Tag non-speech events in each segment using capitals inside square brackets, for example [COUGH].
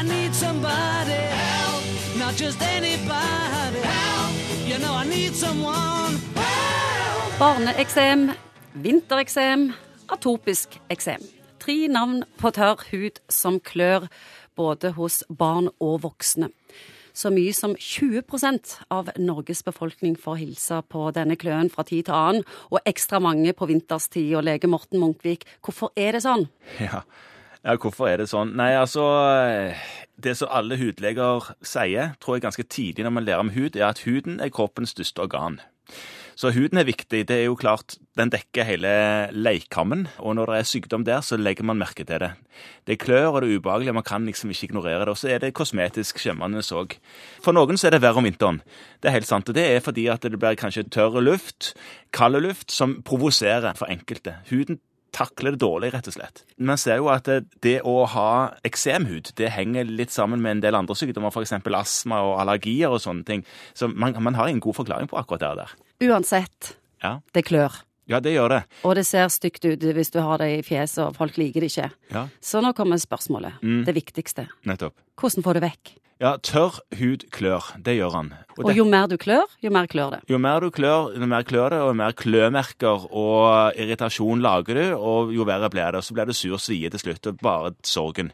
I need somebody help, not just anybody help. You know I need someone help. Barneeksem, vintereksem, atopisk eksem. Tre navn på tørr hud som klør både hos barn og voksne. Så mye som 20% av Norges befolkning får hilse på denne kløen fra tid til annen, og ekstra mange på vinterstid. Og lege Morten Munkvik, hvorfor er det sånn? Ja. Ja, hvorfor er det sånn? Nei, altså Det som alle hudleger sier, tror jeg ganske tidlig når man lærer om hud, er at huden er kroppens største organ. Så huden er viktig. Det er jo klart, Den dekker hele leikkammen, og når det er sykdom der, så legger man merke til det. Det klør og det er ubehagelig, man kan liksom ikke ignorere det. Og så er det kosmetisk skjemmende òg. For noen så er det verre om vinteren. Det er helt sant. og Det er fordi at det blir kanskje tørr luft, kald luft, som provoserer for enkelte. Huden takler det dårlig, rett og slett. Man ser jo at det å ha eksemhud det henger litt sammen med en del andre sykdommer, f.eks. astma og allergier og sånne ting. Så man, man har ingen god forklaring på akkurat det der. Uansett, Ja, det klør. Ja det gjør det. Og det ser stygt ut hvis du har det i fjeset, og folk liker det ikke. Ja, Så nå kommer spørsmålet. Det viktigste. nettopp. Hvordan får du vekk? Ja, tørr hud klør. Det gjør han. Og Og jo mer du klør, jo mer klør det. Jo mer du klør, jo mer klør det, og jo mer klømerker og irritasjon lager du, og jo verre blir det. Og så blir det sur svie til slutt, og bare sorgen.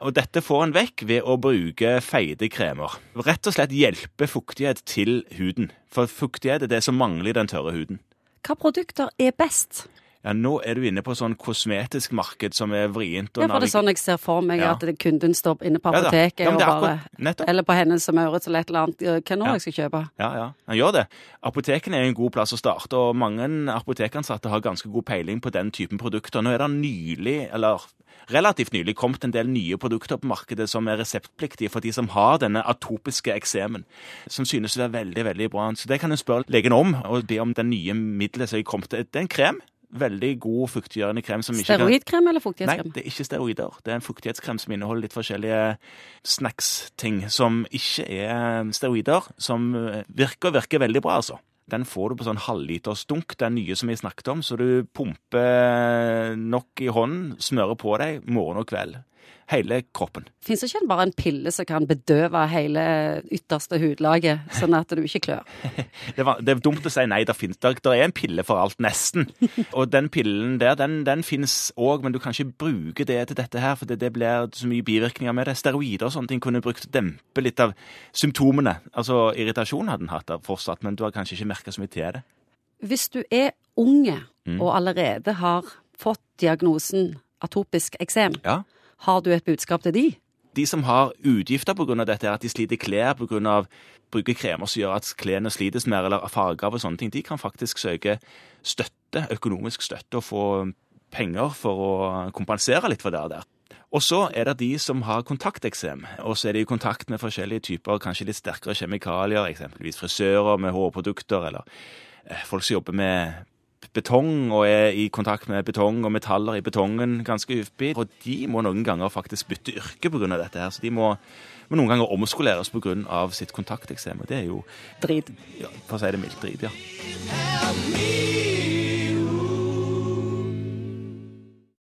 Og dette får en vekk ved å bruke feite kremer. Rett og slett hjelpe fuktighet til huden. For fuktighet er det som mangler i den tørre huden. Hva produkter er best? Ja, nå er du inne på sånn kosmetisk marked som er vrient. Er for det er sånn jeg ser for meg Ja. at kunden står inne på apoteket Ja, ja, og bare. Eller på Hennes og Maurits eller et eller annet. Hva nå Ja. jeg skal kjøpe? Ja, ja, han gjør det. Apotekene er en god plass å starte, og mange apotekansatte har ganske god peiling på den typen produkter. Nå er det nylig, eller relativt nylig, kommet en del nye produkter på markedet som er reseptpliktige for de som har denne atopiske eksemen, som synes det er veldig, veldig bra. Så det kan du spørre legen om, og be om den nye middelet som er kommet. Det er en krem. Veldig god fuktiggjørende krem som ikke Steroidkrem eller Nei, det er ikke steroider. Det er en fuktighetskrem som inneholder litt forskjellige snacks-ting som ikke er steroider, som virker virker veldig bra, altså. Den får du på sånn halvliters dunk, den nye som vi snakket om, så du pumper nok i hånden, smører på deg morgen og kveld. Hele kroppen. Fins det ikke bare en pille som kan bedøve hele ytterste hudlaget, sånn at du ikke klør? [LAUGHS] Det, var, det er dumt å si nei, det, finnes, det, det er en pille for alt, nesten. [LAUGHS] Og den pillen der, den, den finnes òg, men du kan ikke bruke det til dette her, for det, det blir så mye bivirkninger med det. Steroider og sånne ting kunne brukt til å dempe litt av symptomene. Altså irritasjon hadde den hatt der fortsatt, men du har kanskje ikke merka så mye til det. Hvis du er unge Mm. og allerede har fått diagnosen atopisk eksem, Ja. Har du et budskap til de? De som har utgifter pga. dette, at de sliter klær pga. bruker kremer som gjør at klærne slites mer, eller farger og sånne ting, de kan faktisk søke støtte, økonomisk støtte, og få penger for å kompensere litt for det der. Og så er det de som har kontakteksem, og så er de i kontakt med forskjellige typer, kanskje litt sterkere kjemikalier, eksempelvis frisører med hårprodukter, eller eh, folk som jobber med betong og er i kontakt med betong og metaller i betongen ganske hyppig. Og de må noen ganger faktisk bytte yrke pga. dette her, så de må, må noen ganger omskoleres pga. sitt kontakteksem. Og det er jo Drit. ja, for å si det mildt drit, ja. Help me